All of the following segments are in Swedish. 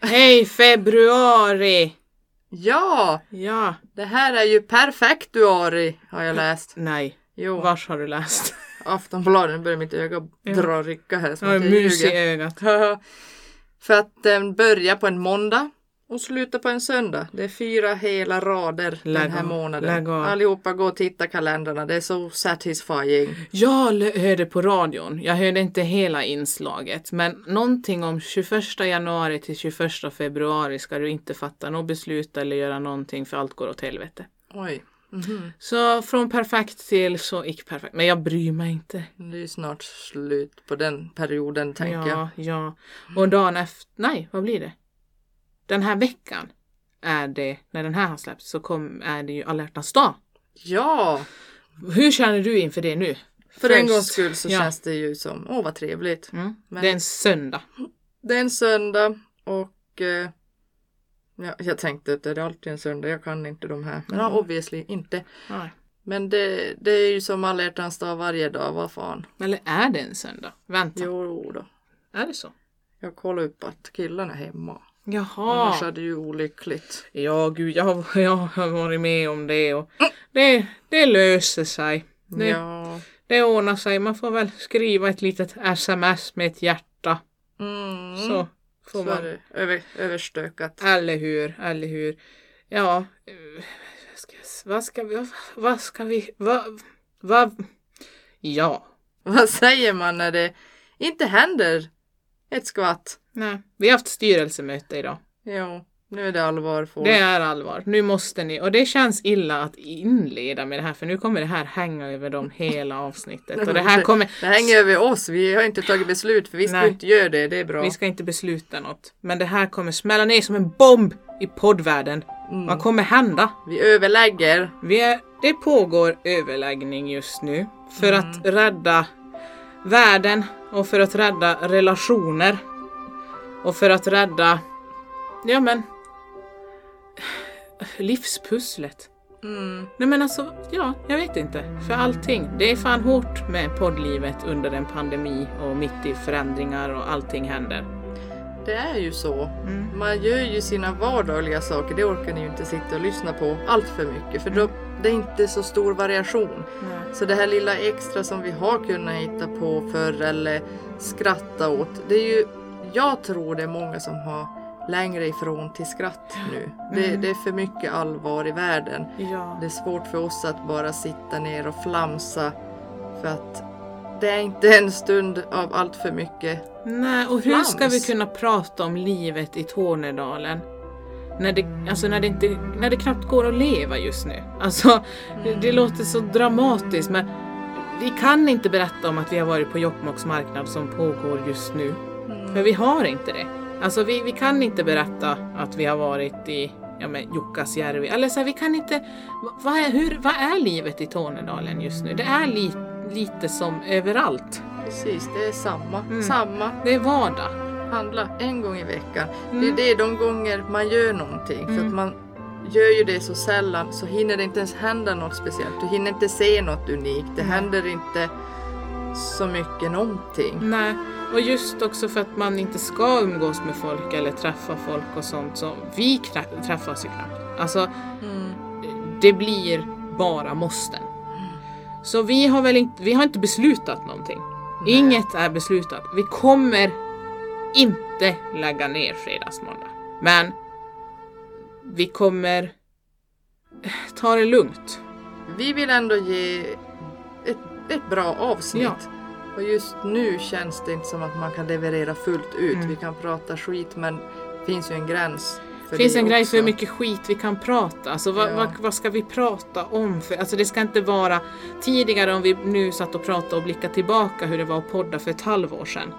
Hej februari! Ja, Ja. det här är ju perfektuari har jag läst. Nej. Jo, Vars har du läst? Aftonbladet, nu börjar mitt öga dra och rycka här. Som jag mus i ögat. För att den börjar på en måndag och slutar på en söndag. Det är fyra hela rader Lägg den här av, månaden. lägg av. Allihopa gå och titta kalendrarna. Det är så satisfying. Jag l- hörde på radion, jag hörde inte hela inslaget, men någonting om 21 januari till 21 februari ska du inte fatta något beslut eller göra någonting för allt går åt helvete. Oj, mhm. Så från perfekt till så icke perfekt. Men jag bryr mig inte. det är ju snart slut på den perioden tänker jag. Ja, ja. Och dagen efter, nej vad blir det? Den här veckan är det, när den här har släppts så kom, är det ju alla hjärtans dag. Ja, Hur känner du inför det nu? för en First. gångs skull så Ja. känns det ju som, åh vad trevligt. Mm. Men- Det är en söndag. Det är en söndag och eh, ja, jag tänkte att det är alltid en söndag, jag kan inte de här. Men ja, Mm. obviously inte. Nej. Men det, det är ju som alla hjärtans dag varje dag, vad fan. Eller är det en söndag? Vänta, Jo då. är det så? Jag kollar upp att killen är hemma. Jaha. Annars är det ju olyckligt. Ja, gud, jag har, jag har varit med om det och det, det löser sig. Det, Ja. det ordnar sig. Man får väl skriva ett litet sms med ett hjärta. Mm. Så får Så man. över, överstökat. Eller hur, eller hur. Ja, vad ska, vad ska vi, vad ska vi, vad, vad, ja. Vad säger man när det inte händer ett skvatt? Nej, vi har haft styrelsemöte idag. Jo, nu är det allvar. För Det är allvar. Nu måste ni, och det känns illa att inleda med det här för nu kommer det här hänga över dem hela avsnittet. Och det här kommer, Det hänger över oss. Vi har inte tagit beslut för vi ska Nej. inte göra det. Det är bra. vi ska inte besluta något. Men det här kommer smälla ner som en bomb i poddvärlden. Mm. Vad kommer hända? Vi överlägger. Vi är, det pågår överläggning just nu för Mm. att rädda världen och för att rädda relationer. Och för att rädda, ja men, livspusslet. Mm. Nej men alltså, ja, jag vet inte. För allting. Det är fan hårt med poddlivet under en pandemi och mitt i förändringar och allting händer. Det är ju så. Mm. Man gör ju sina vardagliga saker. Det orkar ni ju inte sitta och lyssna på allt för mycket. För då, det är inte så stor variation. Så det här lilla extra som vi har kunnat hitta på förr eller skratta åt. Det är ju, jag tror det är många som har längre ifrån till skratt nu. Det, Mm. det är för mycket allvar i världen. Ja. Det är svårt för oss att bara sitta ner och flamsa. För att det är inte en stund av allt för mycket. Nej, och hur ska vi Flams. kunna prata om livet i Tornedalen? När det, alltså när, det inte, när det knappt går att leva just nu. Alltså, det, det låter så dramatiskt men vi kan inte berätta om att vi har varit på Jokkmokks marknad som pågår just nu. För vi har inte det. Alltså vi, vi kan inte berätta att vi har varit i ja, men Jukkasjärvi. Eller så här, vi kan inte... va- Vad är, hur, vad är livet i Tornedalen just nu? Det är li, lite som överallt. Precis, det är samma. Mm. Samma. Det är vardag. Handla en gång i veckan. Mm. Det är det de gånger man gör någonting. För Mm. att man gör ju det så sällan så hinner det inte ens hända något speciellt. Du hinner inte se något unikt. Det Nej. händer inte så mycket någonting. Nej, och just också för att man inte ska umgås med folk eller träffa folk och sånt så vi träffas ju knappt. Alltså Mm. det blir bara måsten. Så vi har väl inte, vi har inte beslutat någonting. Nej. Inget är beslutat. Vi kommer inte lägga ner fredagsmåndag. Men vi kommer ta det lugnt. Vi vill ändå ge ett, ett bra avsnitt. Ja. Och just nu känns det inte som att man kan leverera fullt ut. Mm. Vi kan prata skit men det finns ju en gräns. Det finns det en också. för hur mycket skit vi kan prata. Alltså vad, Ja. vad, vad ska vi prata om? För, alltså det ska inte vara tidigare om vi nu satt och pratade och blickade tillbaka hur det var att podda för ett halvår sedan.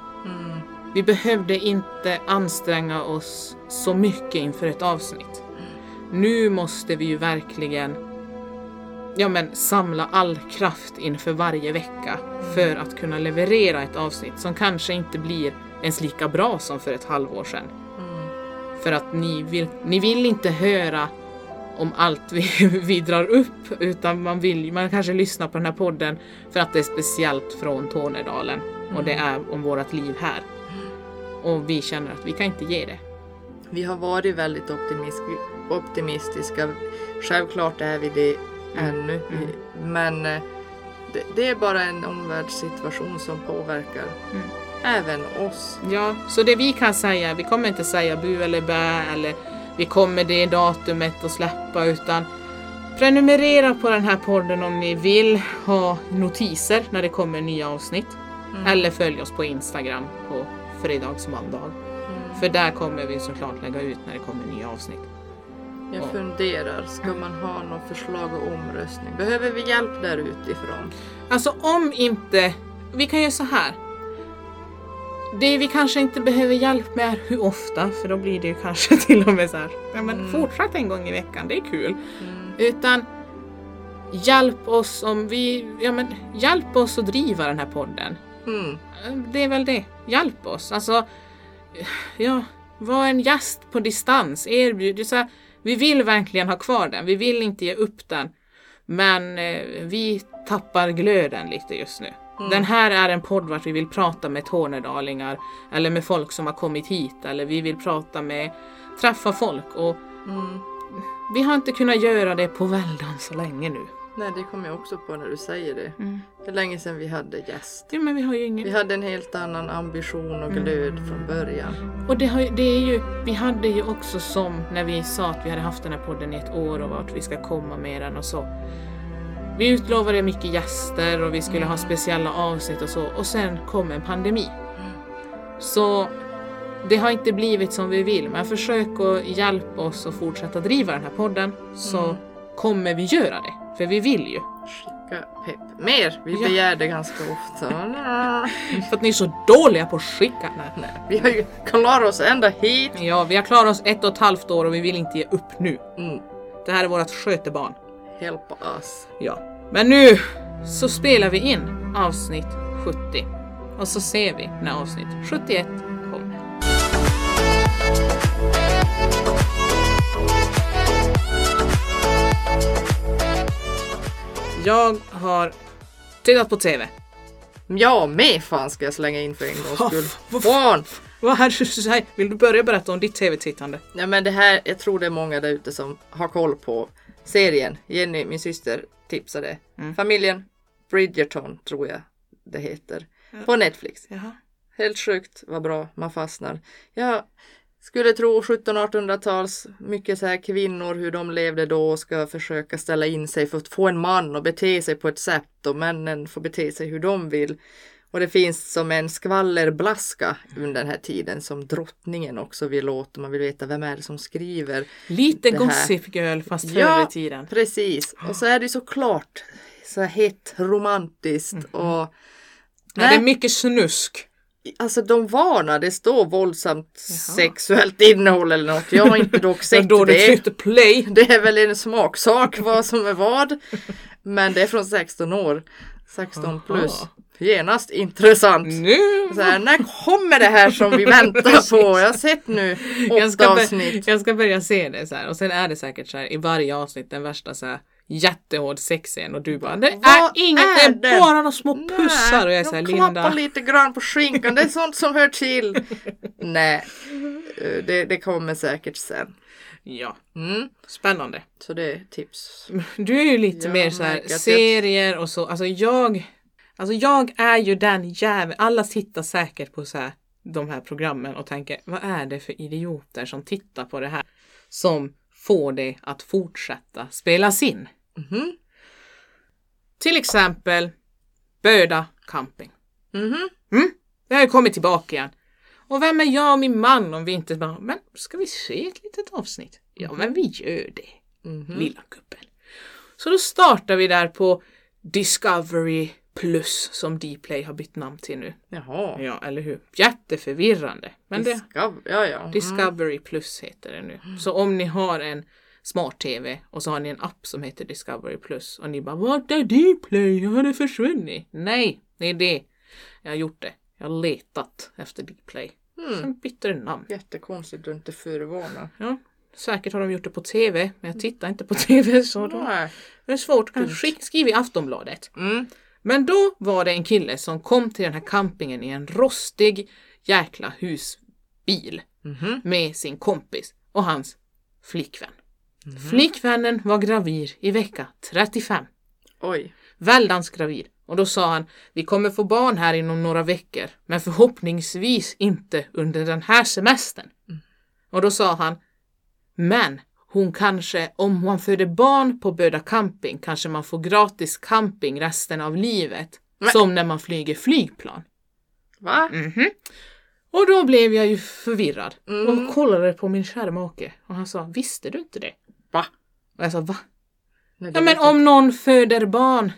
Mm. Vi behövde inte anstränga oss så mycket inför ett avsnitt. Nu måste vi ju verkligen ja, men, samla all kraft inför varje vecka för att kunna leverera ett avsnitt som kanske inte blir ens lika bra som för ett halvår sedan. Mm. För att ni vill, ni vill inte höra om allt vi, vi drar upp utan man vill man kanske lyssnar på den här podden för att det är speciellt från Tornedalen och det är om vårt liv här. Och vi känner att vi kan inte ge det. Vi har varit väldigt optimis- optimistiska. Självklart är vi det ännu. Mm. Men eh, det, det är bara en omvärldssituation som påverkar Mm. även oss. Ja, så det vi kan säga, vi kommer inte säga bu eller bä eller vi kommer det datumet att släppa utan prenumerera på den här podden om ni vill ha notiser när det kommer nya avsnitt. Mm. Eller följ oss på Instagram på fredagsmandag. Mm. För där kommer vi såklart lägga ut när det kommer nya avsnitt. Jag Ja. funderar, ska man ha något förslag och omröstning? Behöver vi hjälp där utifrån? Alltså om inte, vi kan göra så här. Det vi kanske inte behöver hjälp med är hur ofta, för då blir det ju kanske till och med så här. Ja men Mm. fortsätt en gång i veckan, det är kul. Mm. Utan hjälp oss om vi, ja men hjälp oss att driva den här podden. Mm. Det är väl det. Hjälp oss. Alltså, ja, var en gäst på distans. Erbjud. Så här, vi vill verkligen ha kvar den. Vi vill inte ge upp den. Men eh, vi tappar glöden lite just nu. Mm. Den här är en podd vart vi vill prata med tornedalingar eller med folk som har kommit hit eller vi vill prata med, träffa folk och Mm. vi har inte kunnat göra det på väldans så länge nu. Nej, det kommer jag också på när du säger det. Det är länge sedan vi hade gäst. Ja, men vi har ju Vi ingen... hade en helt annan ambition och glöd från början. Och det, har, det är ju, vi hade ju också som när vi sa att vi hade haft den här podden i ett år och vart vi ska komma med den och så. Vi utlovade mycket gäster och vi skulle ha speciella avsnitt och så och sen kom en pandemi. Så det har inte blivit som vi vill men försök att hjälpa oss att fortsätta driva den här podden så Mm. kommer vi göra det. För vi vill ju. Skicka pepp. Mer! Vi Ja. begär det ganska ofta. För att ni är så dåliga på att skicka. Nej. Nej, Vi har ju klarat oss ända hit. Ja, vi har klarat oss ett och ett halvt år och vi vill inte ge upp nu. Mm. Det här är vårt skötebarn. Help us. Ja. Men nu så spelar vi in avsnitt 70. Och så ser vi när avsnitt 71 Jag har tittat på TV. Jag med fan ska jag slänga in för en gångs skull. Fan! Vad är det du säger? Vill du börja berätta om ditt TV-tittande? Ja men det här, jag tror det är många där ute som har koll på serien. Jenny, min syster, tipsade. Mm. Familjen Bridgerton tror jag det heter. På Netflix. Jaha. Helt sjukt vad bra man fastnar. Jag skulle tro 1700-1800-tals, mycket så här kvinnor, hur de levde då och ska försöka ställa in sig för att få en man och bete sig på ett sätt och männen får bete sig hur de vill. Och det finns som en skvallerblaska under den här tiden som drottningen också vill åt och man vill veta vem är det som skriver. Lite. Gossip Girl fast förr Ja. i tiden. Precis, och så är det såklart så hett romantiskt och Ja, det är mycket snusk. Alltså de varnar, det står våldsamt Jaha. sexuellt innehåll eller något. Jag har inte dock sett då det. play. Det är väl en smaksak vad som är vad. Men det är från 16 år. 16 plus. Aha. Genast intressant. Nu! Så här, när kommer det här som vi väntar på? Jag har sett nu Jag åtta bör- avsnitt. jag ska börja se det så här och sen är det säkert så här i varje avsnitt den värsta så här jättehård sexscen och du bara det är Vad inget, är det är bara några små pussar och jag är så här de klappar Linda. lite grann på skinkan, det är sånt som hör till. Nej, eh, det, det kommer säkert sen. Ja, Mm. spännande. Så det är tips. Du är ju lite Jag mer så här märker att jag- serier och så. Alltså jag, alltså jag är ju den jäveln. Alla tittar säkert på så här, de här programmen och tänker vad är det för idioter som tittar på det här som får det att fortsätta spelas in. Mhm. Till exempel Böda camping. Mhm. Det har ju kommit tillbaka igen. Och vem är jag och min man om vi inte bara, men ska vi se ett litet avsnitt? Ja, men vi gör det, Mhm. lilla gubben. Så då startar vi där på Discovery Plus som Dplay har bytt namn till nu. Jaha. Ja, eller hur? Jätteförvirrande. Men det, Discover, ja, ja. Mm. Discovery Plus heter det nu. Så om ni har en smart-tv och så har ni en app som heter Discovery Plus och ni bara Vart är Dplay? Har det försvunnit? Nej, det är det. Jag har gjort det. Jag har letat efter Dplay. Mm. Sen bytte det namn. Jättekonstigt du inte är förvarnad. Ja, säkert har de gjort det på TV, men jag tittar inte på TV så då Nej. det är svårt. Kanske skriv i Aftonbladet. Mm. Men då var det en kille som kom till den här campingen i en rostig jäkla hus, bil Mhm. med sin kompis och hans flickvän. Mhm. Flickvännen var gravid i vecka 35. Oj. Väldans gravid. Och då sa han, vi kommer få barn här inom några veckor, men förhoppningsvis inte under den här semestern. Och då sa han, men hon kanske, om hon föder barn på Böda camping, kanske man får gratis camping resten av livet. Men- Som när man flyger flygplan. Va? Mhm. Och då blev jag ju förvirrad Mm. och kollade på min kära make och han sa, visste du inte det? Va? Och jag sa, va? Nej, Ja men om någon föder barn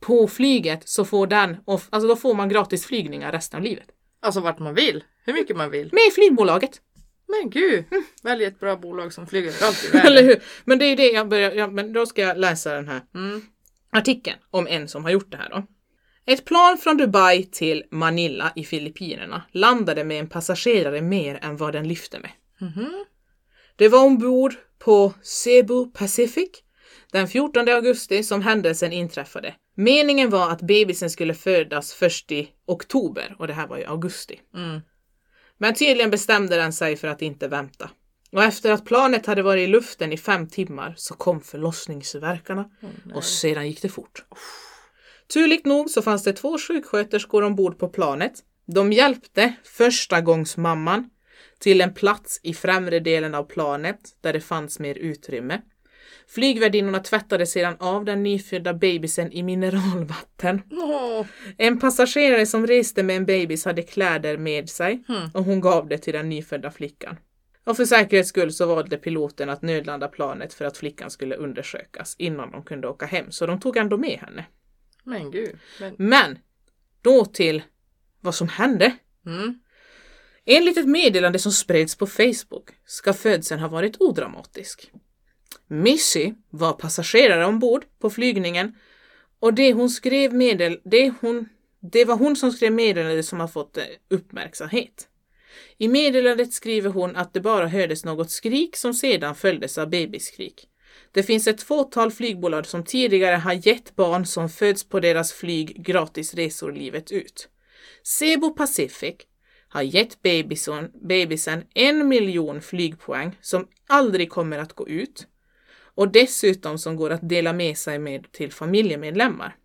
på flyget så får den, off- alltså då får man gratis flygningar resten av livet. Alltså vart man vill. Hur mycket man vill. Med flygbolaget. Men gud. Välj ett bra bolag som flyger överallt i. Eller hur? Men det är ju det jag börjar, ja, men då ska jag läsa den här Mm. artikeln om en som har gjort det här då. Ett plan från Dubai till Manila i Filippinerna landade med en passagerare mer än vad den lyfte med. Mhm. Det var ombord på Cebu Pacific den 14 augusti som händelsen inträffade. Meningen var att bebisen skulle födas först i oktober och det här var i augusti. Mm. Men tydligen bestämde den sig för att inte vänta. Och efter att planet hade varit i luften i fem timmar så kom förlossningsverkarna och sedan gick det fort. Turligt nog så fanns det två sjuksköterskor ombord på planet. De hjälpte förstagångsmamman till en plats i främre delen av planet där det fanns mer utrymme. Flygvärdinnorna tvättade sedan av den nyfödda bebisen i mineralvatten. Åh. En passagerare som reste med en bebis hade kläder med sig Hmm. och hon gav det till den nyfödda flickan. Och för säkerhets skull så valde piloten att nödlanda planet för att flickan skulle undersökas innan de kunde åka hem, så de tog ändå med henne. Men gud. Men... Men då till vad som hände. Mm. Enligt ett meddelande som spreds på Facebook ska födseln ha varit odramatisk. Missy var passagerare ombord på flygningen och det hon skrev medel, det, hon, det var hon som skrev meddelandet som har fått eh, uppmärksamhet. I meddelandet skriver hon att det bara hördes något skrik som sedan följdes av babyskrik. Det finns ett fåtal flygbolag som tidigare har gett barn som föds på deras flyg gratis resor livet ut. Cebu Pacific har gett bebisen, bebisen en miljon flygpoäng som aldrig kommer att gå ut och dessutom som går att dela med sig med till familjemedlemmar.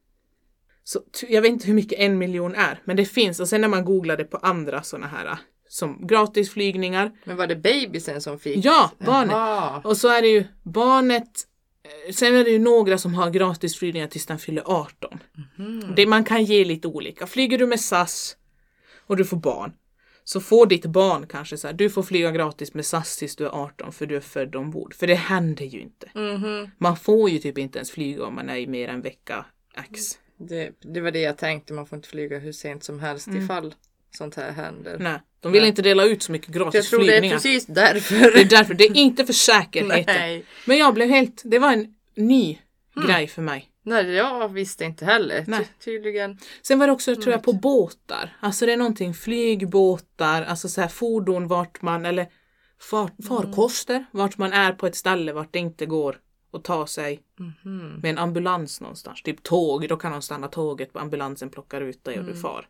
Så jag vet inte hur mycket en miljon är, men det finns och sen när man googlade på andra sådana här som gratisflygningar Men var det bebisen som fick? Ja, barnet. Jaha. och så är det ju barnet eh, Sen är det ju några som har gratisflygningar tills den fyller 18. Mhm. Det man kan ge lite olika. Flyger du med SAS och du får barn så får ditt barn kanske så här, du får flyga gratis med SAS tills du är 18 för du är född ombord. För det händer ju inte. Mhm. Man får ju typ inte ens flyga om man är i mer än vecka X. Det, det var det jag tänkte, man får inte flyga hur sent som helst Mm. ifall sånt här händer. Nej, de vill Nej. inte dela ut så mycket Jag gratis tror det är flygningar. precis därför. Det är därför, det är inte för säkerheten. Nej. Men jag blev helt, det var en ny grej för mig. Nej, jag visste inte heller. Nej. Ty- tydligen. Sen var det också, tror jag, på båtar. Alltså det är någonting, flygbåtar, alltså så här fordon vart man, eller far, farkoster, vart man är på ett ställe vart det inte går att ta sig Mhm. med en ambulans någonstans. Typ tåg, då kan de stanna tåget, ambulansen plockar ut dig och du far.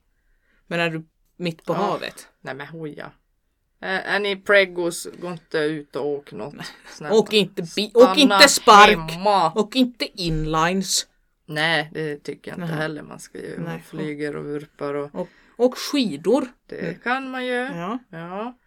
Men är du mitt på Ja. havet, Nej men hoja. Är, är ni pregos, gå inte ut och åk något. Snälla. åk inte, bi- åk inte spark, hemma. åk inte inlines. Nej, det tycker jag inte Nej. heller man ska göra. Man Nej. flyger och vurpar och Och, och skidor. det kan man ju. Ja, Ja.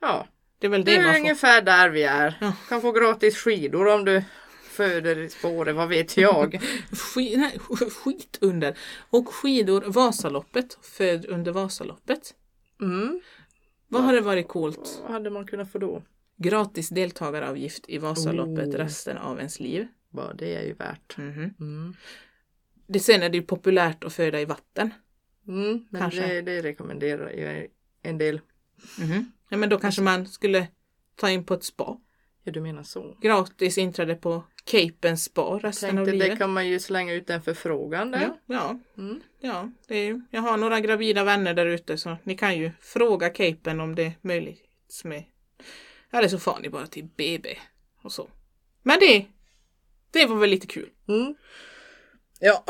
Ja, det är väl det det, är man får. ungefär där vi är. Ja. Kan få gratis skidor om du föder i spåret, vad vet jag. Skit, nej, sk- skit under. Och skidor, Vasaloppet, född under Vasaloppet. Mm. Vad har det varit coolt? Vad hade man kunnat få då? Gratis deltagaravgift i Vasaloppet Oh. resten av ens liv. Bara det är ju värt. Mhm. Mm. Det, sen är det ju populärt att föda i vatten. Mm, men Kanske. det, det rekommenderar jag en del. Mhm. Ja, men då kanske man skulle ta in på ett spa. Ja, du menar så. Gratis inträde på Capen spa resten av livet. det kan man ju slänga ut en förfrågan där. Ja, ja, Mm. ja det är, jag har några gravida vänner där ute så ni kan ju fråga Capen om det är möjligt med. Eller så får ni bara till BB och så. Men det, det var väl lite kul. Mm. Ja.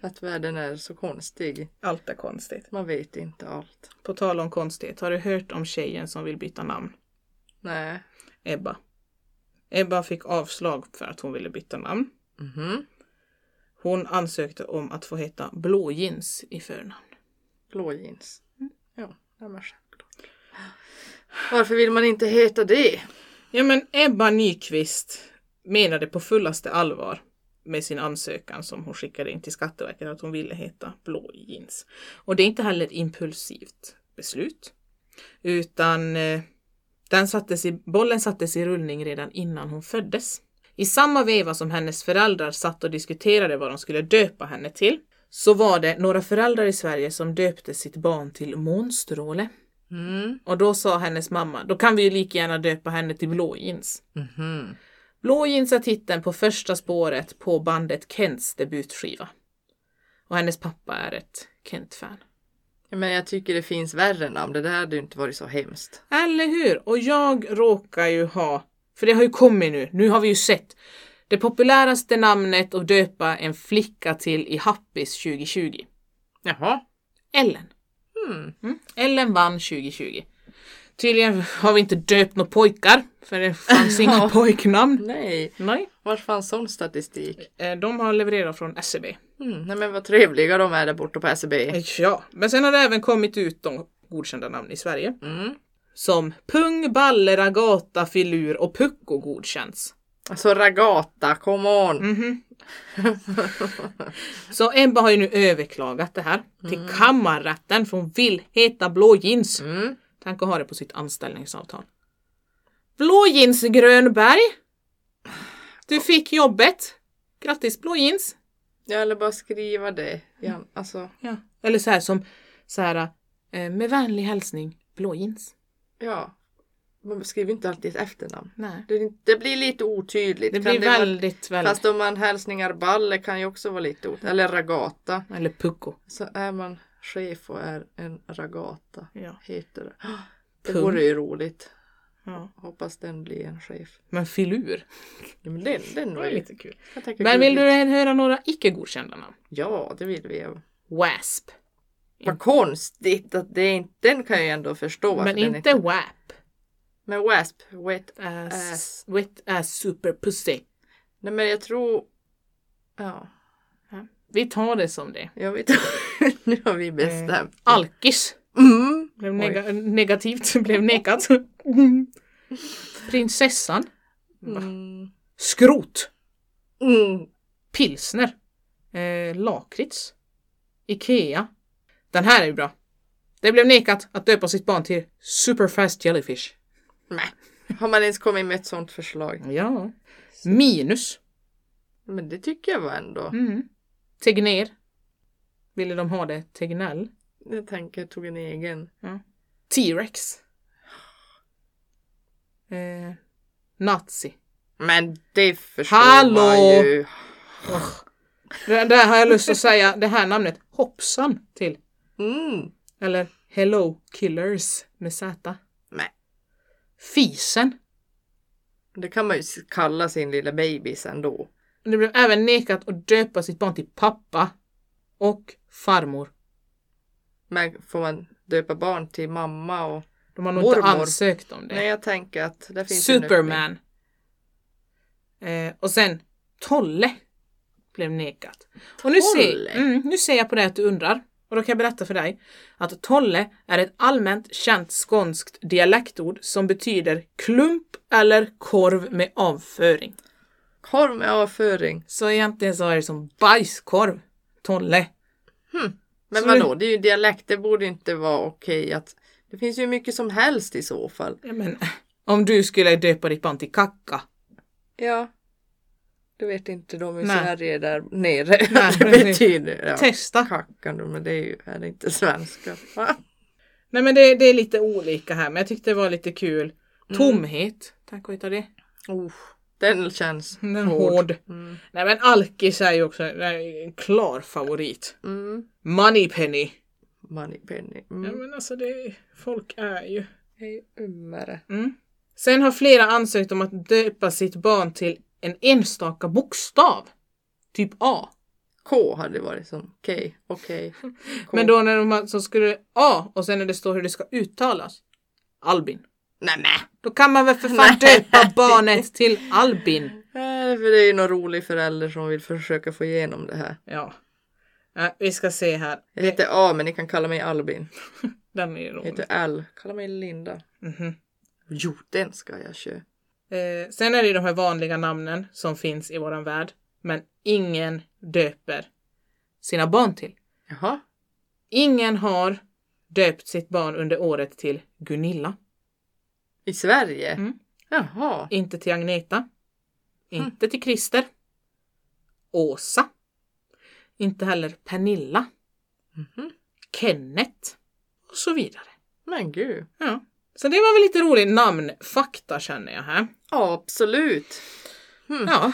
Att världen är så konstig. Allt är konstigt. Man vet inte allt. På tal om konstigt, har du hört om tjejen som vill byta namn? Nej. Ebba. Ebba fick avslag för att hon ville byta namn. Mhm. Hon ansökte om att få heta Blå jeans i förnamn. Blå jeans. Ja, det är självklart. Varför vill man inte heta det? Ja men Ebba Nyqvist menade på fullaste allvar med sin ansökan som hon skickade in till Skatteverket att hon ville heta Blå jeans. Och det är inte heller ett impulsivt beslut. Utan eh, den sattes i, bollen sattes i rullning redan innan hon föddes. I samma veva som hennes föräldrar satt och diskuterade vad de skulle döpa henne till så var det några föräldrar i Sverige som döpte sitt barn till Månstråle. Mm. Och då sa hennes mamma, då kan vi ju lika gärna döpa henne till Blå jeans. Mhm. Blå jeans är titeln på första spåret på bandet Kents debutskiva. Och hennes pappa är ett Kent-fan. Men jag tycker det finns värre namn. Det där hade ju inte varit så hemskt. Eller hur? Och jag råkar ju ha, för det har ju kommit nu, nu har vi ju sett. Det populäraste namnet att döpa en flicka till i Happis 2020. Jaha. Ellen. Mm. Mm. Ellen vann 2020. Tydligen har vi inte döpt några pojkar, för det fanns inga pojknamn. Nej, Nej. var fanns sån statistik? Eh, De har levererat från SCB. Mm. Nej men vad trevliga de är där borta på SCB. Ja, men sen har det även kommit ut de godkända namn i Sverige. Mm. Som Pung, Balle, Ragata, Filur och Pucko godkänns. Alltså Ragata, come on! Mhm. Så Ebba har ju nu överklagat det här till kammarrätten för hon vill heta Blå jeans. Mm. Tänk att ha det på sitt anställningsavtal. Blå jeans Grönberg. Du fick jobbet. Grattis Blå jeans. Ja, eller bara skriva det. Ja, alltså, Ja. Eller så här som så här eh, med vänlig hälsning Blå jeans. ja. Man skriver inte alltid ett efternamn. Nej. Det, det blir lite otydligt. Det blir vara- väldigt, väldigt... Fast om man hälsningar Balle kan ju också vara lite otydligt. Eller Ragata. Eller Pucko. Så är man och är en Ragata. Ja. Heter det. Det Pung. vore ju roligt. ja. Hoppas den blir en chef. Men filur. Ja, men den, den var ju... lite kul. Men vill du höra några icke godkända namn? Ja, det vill vi. WASP. Vad konstigt att det inte... Den kan jag ju ändå förstå. Men den inte WAP. Men WASP, wet Ass, Ass. wet ass super pussy. Nej men jag tror... Ja, Vi tar det som det. jag vet Nu har vi bestämt. Alkis. Mm. Blev nega- negativt, blev nekat. Prinsessan. Mm. Skrot. Mm. Pilsner. Eh, lakrits. Ikea. Den här är ju bra. Det blev nekat att döpa sitt barn till Superfast Jellyfish. Nej. Har man ens kommit med ett sånt förslag? Ja. Minus. Men det tycker jag var ändå. Mm. Tegner. Ville de ha det Tegnell? Jag tänker tog en egen. T-Rex. Eh, nazi. Men det förstår Hallå! man ju. Det där har jag lust att säga det här namnet hoppsan till. Mm. Eller Hello Killers med Z. Nej. Fisen. Det kan man ju kalla sin lilla babys ändå. Det blev även nekat att döpa sitt barn till pappa och farmor. Men får man döpa barn till mamma och... De har nog inte Mormor. ansökt om det. Nej, jag tänker att det finns en. Superman. Eh, och sen Tolle blev nekat. Och nu ser, mm, nu ser jag på det att du undrar. Och då kan jag berätta för dig att Tolle är ett allmänt känt skånskt dialektord som betyder klump eller korv med avföring. Korv med avföring. Så egentligen så är det som bajskorv. Tolle. Men Så vadå, det är ju dialekt. Det borde inte vara okej att... Det finns ju mycket som helst i så fall. Ja, men, om du skulle döpa ditt barn till kacka. Ja. Det vet inte de i. Sverige där nere. Nej, det betyder. Ja, Testa. kackan då, men det är ju är det inte svenska. Nej men det, det är lite olika här men jag tyckte det var lite kul. Tomhet. Tack och det. Oh, den känns Den är hård. Mm. Nej men alkis är ju också en klar favorit. Mm. Moneypenny. Moneypenny. Ja Mm. men alltså det, folk är ju. Det är ju ummare. Mm. Sen har flera ansökt om att döpa sitt barn till en enstaka bokstav. Typ A. K hade varit som K. Okej. K. Men då när de så skulle A och sen när det står hur det ska uttalas. Albin. Nej men! Då kan man väl för fan Nej. döpa barnet till Albin. Eh, För det är ju någon rolig förälder som vill försöka få igenom det här. Ja. Äh, vi ska se här. Jag heter A men ni kan kalla mig Albin. Den är Jag rolig. heter L. Kalla mig Linda. Mhm. Jo, den ska jag köra. Eh, sen är det ju de här vanliga namnen som finns i våran värld. Men ingen döper sina barn till. Jaha. Ingen har döpt sitt barn under året till Gunilla. I Sverige? Mm. Jaha. Inte till Agneta. Inte till Christer. Åsa. Inte heller Pernilla. Mhm. Kenneth. Och så vidare. Men gud. Ja. Så det var väl lite rolig namnfakta känner jag här. Ja, absolut. Ja.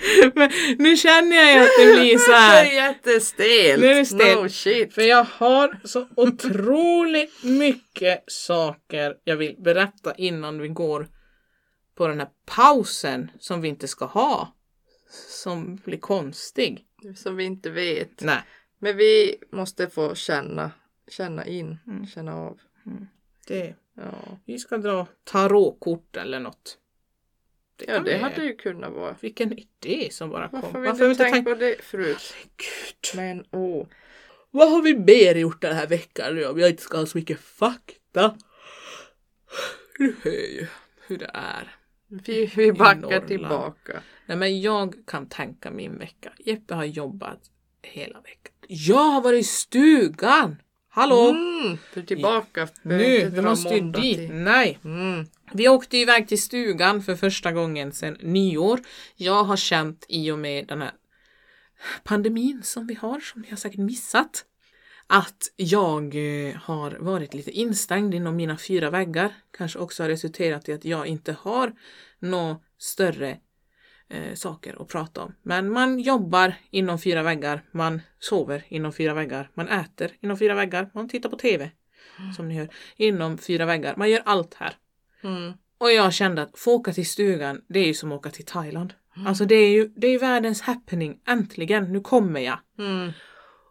Men nu känner jag ju att det blir så Det här. är jättestelt. Nu är det stelt. No shit. För jag har så otroligt mycket saker jag vill berätta innan vi går på den här pausen som vi inte ska ha. Som blir konstig. Som vi inte vet. Nej. Men vi måste få känna, känna in, Mm. känna av. Det, Ja, vi ska dra tarotkort eller något. Ja det hade ju kunnat vara. Vilken idé som bara kom. Varför har vi inte tänkt på det förut? Gud. Men åh. Vad har vi mer gjort den här veckan nu om jag inte ska ha så mycket fakta? Du hör ju hur det är. Vi, vi backar tillbaka. Nej men jag kan tänka min vecka. Jeppe har jobbat hela veckan. Jag har varit i stugan! Hallå! Mm, du är tillbaka. Behöver nu, vi måste ju dit. till- Nej. Mm. Vi åkte iväg till stugan för första gången sedan nyår. Jag har känt i och med den här pandemin som vi har, som ni har säkert missat, att jag eh, har varit lite instängd inom mina fyra väggar. Kanske också har resulterat i att jag inte har några större eh, saker att prata om. Men man jobbar inom fyra väggar, man sover inom fyra väggar, man äter inom fyra väggar, man tittar på TV, som ni hör, inom fyra väggar. Man gör allt här. Mm. Och jag kände att få åka till stugan, det är ju som att åka till Thailand. Alltså det är ju det är världens happening. Äntligen, nu kommer jag. Mm.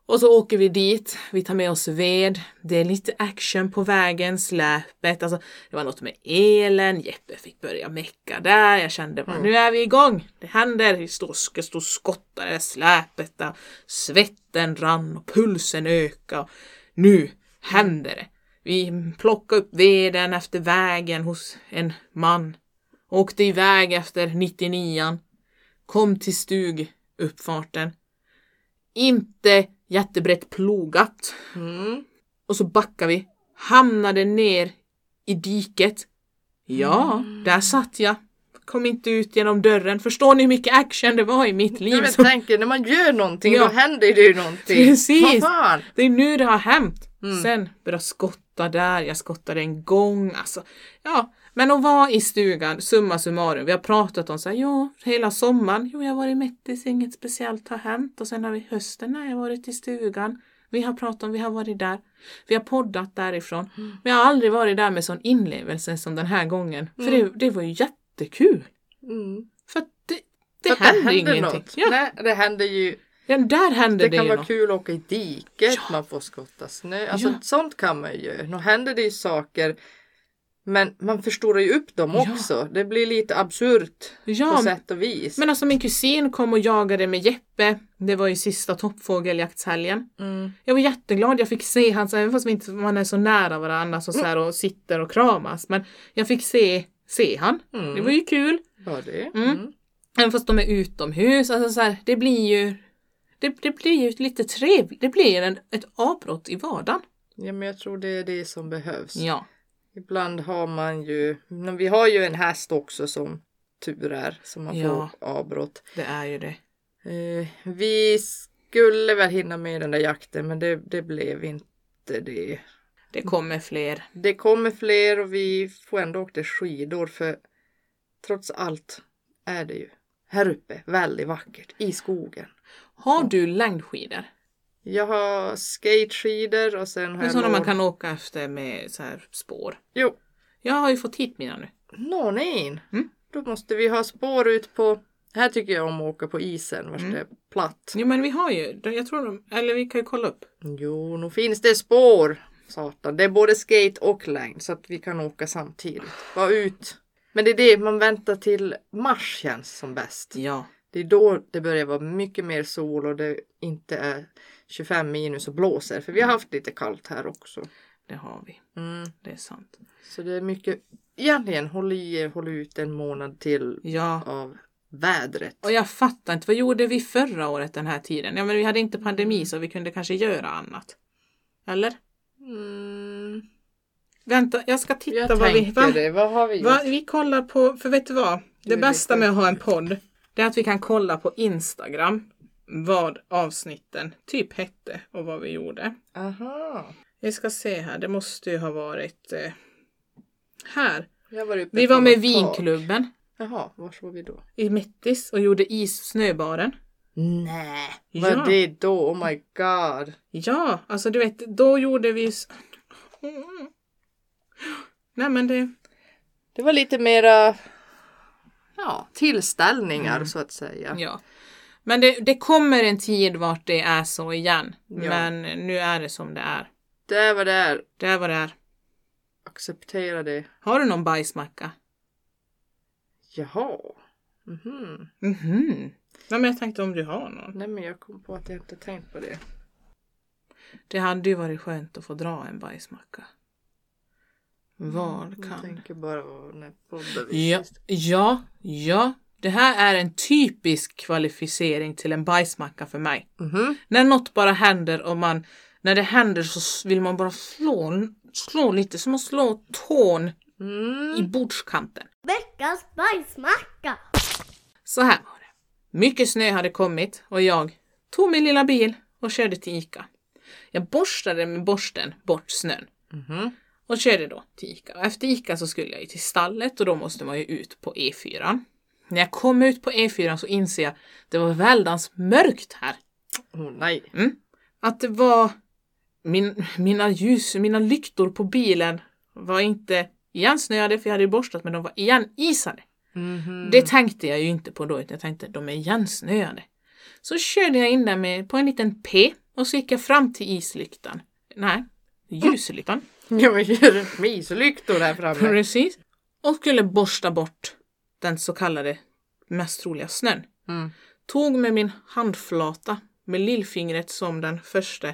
Och så åker vi dit, vi tar med oss ved, det är lite action på vägen, släpet, alltså det var något med elen, Jeppe fick börja mecka där, jag kände bara nu är vi igång, det händer, vi står, ska stå och skotta det där släpet där, svetten rann och pulsen ökade. Nu händer det. Vi plockade upp veden efter vägen hos en man, åkte iväg efter 99an, kom till stuguppfarten, inte jättebrett plogat. Mm. Och så backar vi. Hamnade ner i diket. Ja, där satt jag. Kom inte ut genom dörren. Förstår ni hur mycket action det var i mitt liv? Som- tänker, när man gör någonting Ja. då händer det ju någonting. Precis. Det är nu det har hänt. Mm. Sen började skotta där, jag skottade en gång. Alltså, ja. Men att vara i stugan, summa summarum, vi har pratat om så här, ja, hela sommaren, jo, jag har varit mättis, inget speciellt har hänt. Och sen har vi hösten, när jag varit i stugan. Vi har pratat om, vi har varit där. Vi har poddat därifrån. Mm. Men jag har aldrig varit där med sån inlevelse som den här gången. För Mm. det, det var ju jättekul. Mm. För det, det För att händer ingenting. Ja, Nej, det händer ju. ja, där händer Det det, kan vara något. kul att åka i diket, Ja. man får skotta snö. Alltså Ja. sånt kan man ju göra. Nu händer det ju saker. Men man förstorar ju upp dem Ja. också. Det blir lite absurt Ja, på sätt och vis. Men alltså min kusin kom och jagade med Jeppe. Det var ju sista toppfågeljaktshelgen. Mm. Jag var jätteglad, jag fick se hans, även fast vi inte, man är så nära varandra så, så här, och sitter och kramas. Men jag fick se, se han. Mm. Det var ju kul. Var det? Mm. Mm. Även fast de är utomhus. Alltså så här, det blir ju det, det blir ju lite trevligt. Det blir en, ett avbrott i vardagen. Ja, men jag tror det är det som behövs. Ja. Ibland har man ju, men vi har ju en häst också som tur är, som man Ja. får avbrott. Det är ju det. Eh, vi skulle väl hinna med den där jakten, men det, det blev inte det. Det kommer fler. Det kommer fler och vi får ändå åka skidor för trots allt är det ju här uppe väldigt vackert i skogen. Har du längdskidor? Jag har skateskidor och sen har jag sådana man kan åka efter med så här spår. Jo, Jag har ju fått hit mina nu. någon in. Mm. Då måste vi ha spår ut på Här tycker jag om att åka på isen vars Mm. det är platt. Jo men vi har ju, jag tror de, eller vi kan ju kolla upp. Jo, nu finns det spår. Satan, det är både skate och längd så att vi kan åka samtidigt. Bara ut. Men det är det man väntar till mars känns som bäst. Ja. Det är då det börjar vara mycket mer sol och det inte är 25 minus och blåser. För vi har haft lite kallt här också. Det har vi. Mm. Det är sant. Så det är mycket, egentligen håll i er, håll ut en månad till Ja. av vädret. Och jag fattar inte, vad gjorde vi förra året den här tiden? Ja men vi hade inte pandemi så vi kunde kanske göra annat. Eller? Mm, Vänta, jag ska titta jag vad vi... Va? det. Vad har vi gjort? Va? Vi kollar på, för vet du vad? Det Du bästa med att ha en podd, det är att vi kan kolla på Instagram vad avsnitten typ hette och vad vi gjorde. Aha. Vi ska se här, det måste ju ha varit eh, här. Var Vi var med vinklubben. Jaha, var var vi då? i Mittis och gjorde is snöbaren. Nej, Ja. vad är det då? Oh my god. Ja, alltså du vet, då gjorde vi... Nej men det... Det var lite mera ja, tillställningar så att säga. Ja. Men det, det kommer en tid vart det är så igen. Ja. Men nu är det som det är. Det var det är. Det är vad det är. Acceptera det. Har du någon bajsmacka? Jaha. Mhm. Mhm. Nej men jag tänkte om du har någon. Nej men jag kom på att jag inte tänkt på det. Det hade ju varit skönt att få dra en bajsmacka. Vad Jag kan... tänker bara på när podden Ja, ja, ja. Det här är en typisk kvalificering till en bajsmacka för mig. Mhm. När något bara händer och man... När det händer så vill man bara slå, slå lite som att slå tån Mm. i bordskanten. Veckans bajsmacka! Så här var det. Mycket snö hade kommit och jag tog min lilla bil och körde till Ica. Jag borstade med borsten bort snön Mhm. Och körde då till Ica. Och efter Ica så skulle jag ju till stallet och då måste man ju ut på E4. När jag kom ut på E4 så inser jag att det var väldans mörkt här. Oh, nej. Att det var min, mina ljus, mina lyktor på bilen var inte igensnöade för jag hade ju borstat men de var igenisade. Mhm. Det tänkte jag ju inte på då utan jag tänkte de är igensnöade. Så körde jag in där med, på en liten P och så gick jag fram till islyktan. Nej, ljuslyktan. Det med islyktor här framme. Precis. Och skulle borsta bort den så kallade mest troliga snön. Mm. Tog med min handflata med lillfingret som den första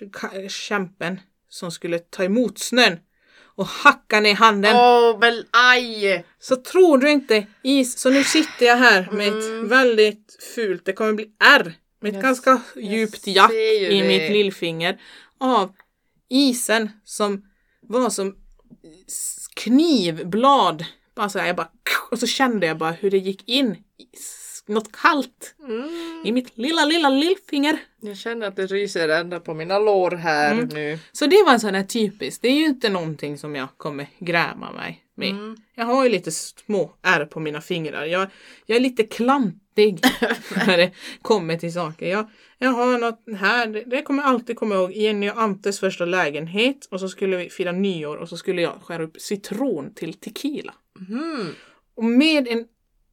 kä- kämpen som skulle ta emot snön och hacka ner handen. Åh men aj! Så tror du inte is, så nu sitter jag här med ett väldigt fult, det kommer bli R med ett Jag ganska djupt jack ju i det. mitt lillfinger av isen som var som knivblad. Bara så här, jag bara, och så kände jag bara hur det gick in något kallt Mm. i mitt lilla, lilla lillfinger. Jag känner att det ryser ända på mina lår här Mm. nu. Så det var en sån här typisk, det är ju inte någonting som jag kommer gräma mig med. Mm. Jag har ju lite små ärr på mina fingrar. Jag, jag är lite klantig när det kommer till saker. Jag, jag har något här, det, kommer jag alltid komma ihåg, Jenny och Antes första lägenhet och så skulle vi fira nyår och så skulle jag skära upp citron till tequila. Mm. Och med en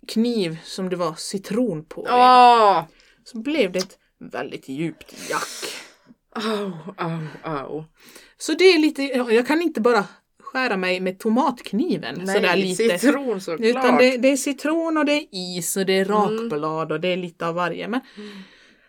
kniv som det var citron på Åh! så blev det ett väldigt djupt jack. Au, au, au. Så det är lite, jag kan inte bara skära mig med tomatkniven sådär Nej, lite. citron såklart. Utan det, det är citron och det är is och det är rakblad och det är lite av varje. Men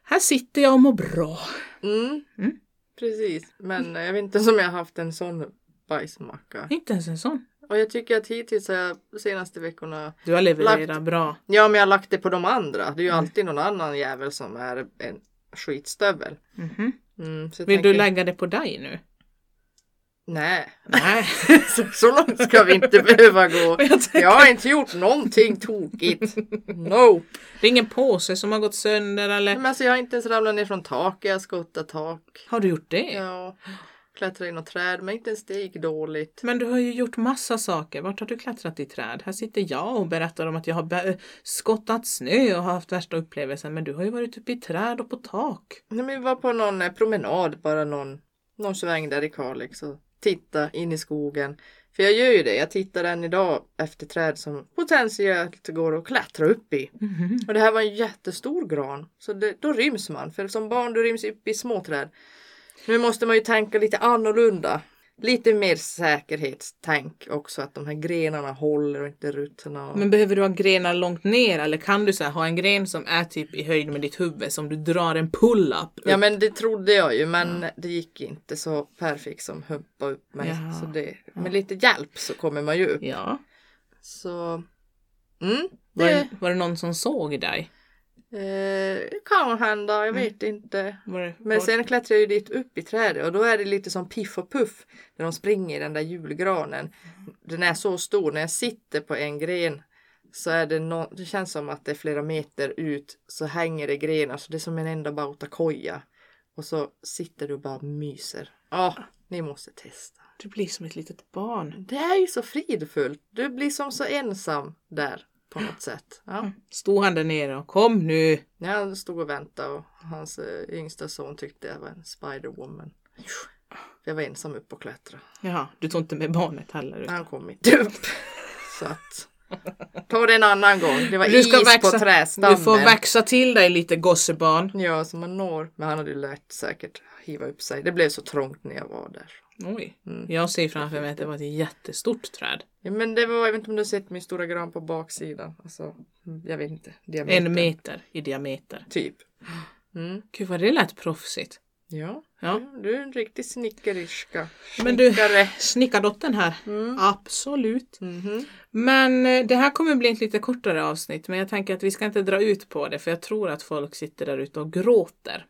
här sitter jag och mår bra. Mm. Mm. Precis. Men jag vet inte om jag har haft en sån bajsmacka. Inte ens en sån. Och jag tycker att hittills de senaste veckorna Du har levererat Lagt- bra. Ja, men jag har lagt det på de andra. Det är ju Mm. alltid någon annan jävel som är en skitstövel. Mhm. Mm, jag Vill du tänker- lägga det på dig nu? Nej, Nej. så, så långt ska vi inte behöva gå. Jag tänker- Jag har inte gjort någonting tokigt. No. Det är ingen påse som har gått sönder eller? Men alltså, jag har inte ens ramlat ner från taket. Jag har skottat tak. Har du gjort det? Ja, klättrat i något träd. Men inte ens det gick dåligt. Men du har ju gjort massa saker. Vart har du klättrat i träd? Här sitter jag och berättar om att jag har skottat snö och har haft värsta upplevelsen. Men du har ju varit uppe i träd och på tak. Nej, men vi var på någon eh, promenad, bara någon, någon sväng där i Kalix och titta in i skogen. För jag gör ju det. Jag tittar än idag efter träd som potentiellt går att klättra upp i. Mhm. Och det här var en jättestor gran. Så det, då ryms man. För som barn du ryms upp i små träd. Nu måste man ju tänka lite annorlunda. Lite mer säkerhetstänk också. Att de här grenarna håller och inte ruttnar. Och... Men behöver du ha grenar långt ner eller kan du så här, ha en gren som är typ i höjd med ditt huvud som du drar en pull-up? Ja men det trodde jag ju men det gick inte så perfekt som humpa upp mig. Jaha. Så det, med lite hjälp så kommer man ju upp. ja. Så mm, Var, det det, var det någon som såg dig? Eh, kan hända, jag vet inte. Var Men var, sen klättrar jag ju dit upp i trädet och då är det lite som Piff och Puff när de springer i den där julgranen. Den är så stor, när jag sitter på en gren så är det nå det känns som att det är flera meter ut så hänger det grenar så det är som en enda bautakoja. Och så sitter du och bara myser. Ja, ni måste testa. Du blir som ett litet barn. Det är ju så fridfullt. Du blir som så ensam där på något sätt. Ja. Stod han där nere och kom nu. Jag stod och väntade och hans eh, yngsta son tyckte jag var en Spiderwoman. Jag var ensam upp och klättra. Jaha, du tog inte med barnet heller? utan- Han kom inte upp. Så att ta det en annan gång. Det var Du ska is växa, på trästammen. du får växa till dig lite gossebarn. Ja, så man når. Men han hade ju lärt säkert hiva upp sig. Det blev så trångt när jag var där. Oj. Mm. Jag ser framför mig att det var ett jättestort träd. Ja, men det var, jag vet inte om du har sett min stora gran på baksidan. Alltså, jag vet inte. Diameter. En meter i diameter. Typ. Mm. Gud vad det lät proffsigt. Ja. Ja. du är en riktig snickeriska. Men du, snickardottern här. Mm. Absolut. Mhm. Men eh, det här kommer bli ett lite kortare avsnitt. Men jag tänker att vi ska inte dra ut på det. För jag tror att folk sitter där ute och gråter.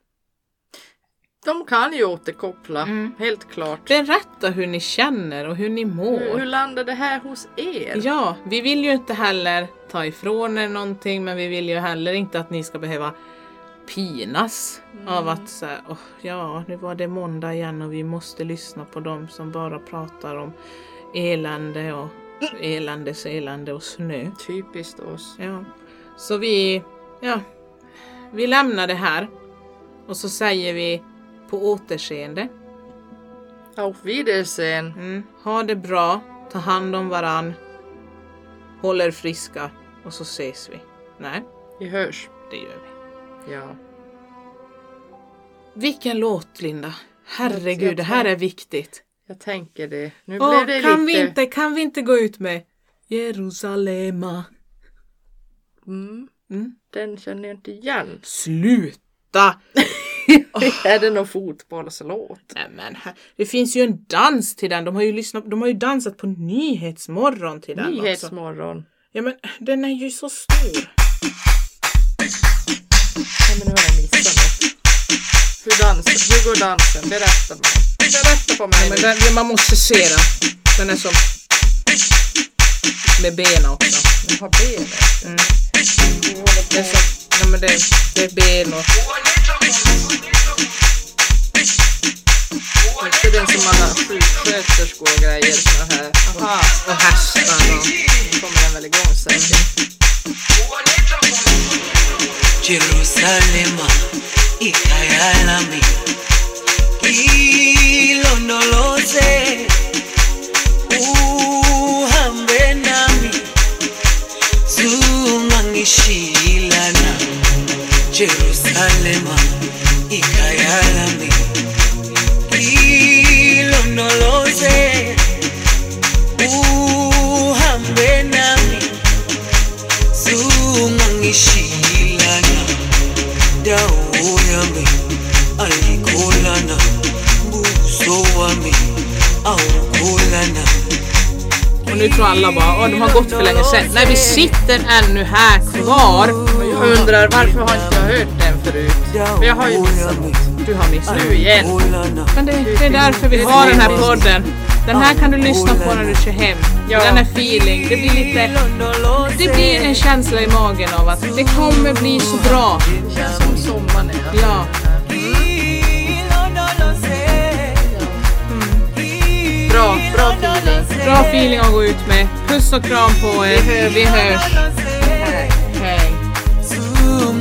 De kan ju återkoppla, Mm. helt klart. Berätta hur ni känner och hur ni Hur, mår. hur landar det här hos er? Ja, vi vill ju inte heller ta ifrån er någonting men vi vill ju heller inte att ni ska behöva pinas av att så här, "Åh, ja, nu var det måndag igen och vi måste lyssna på dem som bara pratar om elände och eländes elände och snö. Typiskt oss. Ja. Så vi, ja, vi lämnar det här och så säger vi på återseende. Auf Wiedersehen. Mm. Ha det bra, ta hand om varann, håll er friska och så ses vi. Nej, Vi hörs. det gör vi. Ja. Vilken låt Linda! Herregud, det här är viktigt. Jag tänker det. Nu Åh, blev det kan, lite... vi inte, kan vi inte gå ut med Jerusalema? Mm, Mm. den känner jag inte igen. Sluta! är det någon fotbollslåt? Nej, men, det finns ju en dans till den. De har ju, lyssnat, de har ju dansat på Nyhetsmorgon till den också. Nyhetsmorgon. Ja men den är ju så stor. Nej, men nu har jag missat något. Hur dansar? Hur går dansen? Berätta mig. Berätta för mig. Ja, men den, man måste se den. Den är som med benen också. Jag har benet. Mm. Är, som, ja, men det, det är. Inte den som alla sjuksköterskor och grejer. Såna här. Aha. och hästar och... Nu kommer den väl igång säkert. Jerusalema ikayalami ilondoloze uhambe nami zungangishilana Jerusalema ikayalami ilondoloze uhambe nami. Zungangishilana dawo yami ayikholana buso wami. Awukholana Och nu tror alla bara åh de har gått för länge sedan. Nej vi sitter ännu här kvar. Jag undrar varför har inte jag hört den förut? För jag har ju missat. Du har missat. Nu igen. Men det, det är därför vi har den här podden. Den här kan du lyssna på när du kör hem. Ja. Den är feeling. Det blir lite... Det blir en känsla i magen av att det kommer bli så bra. Det känns som sommaren är. Ja. Bra, bra feeling. Bra feeling att gå ut med. Puss och kram på er. Vi hörs.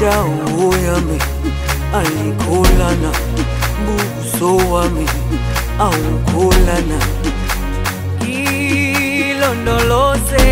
Dau yami ayikholana buso wami awukholana ngilondoloze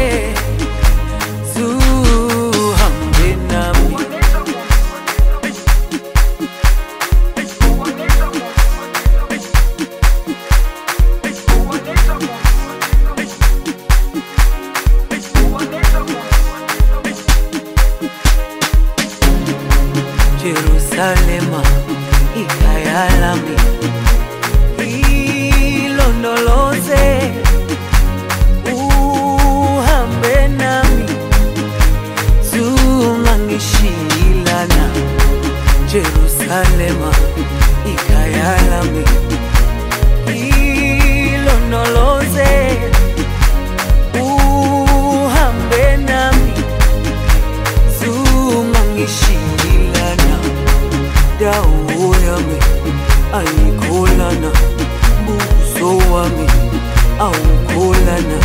ayikholana buso wami awukholana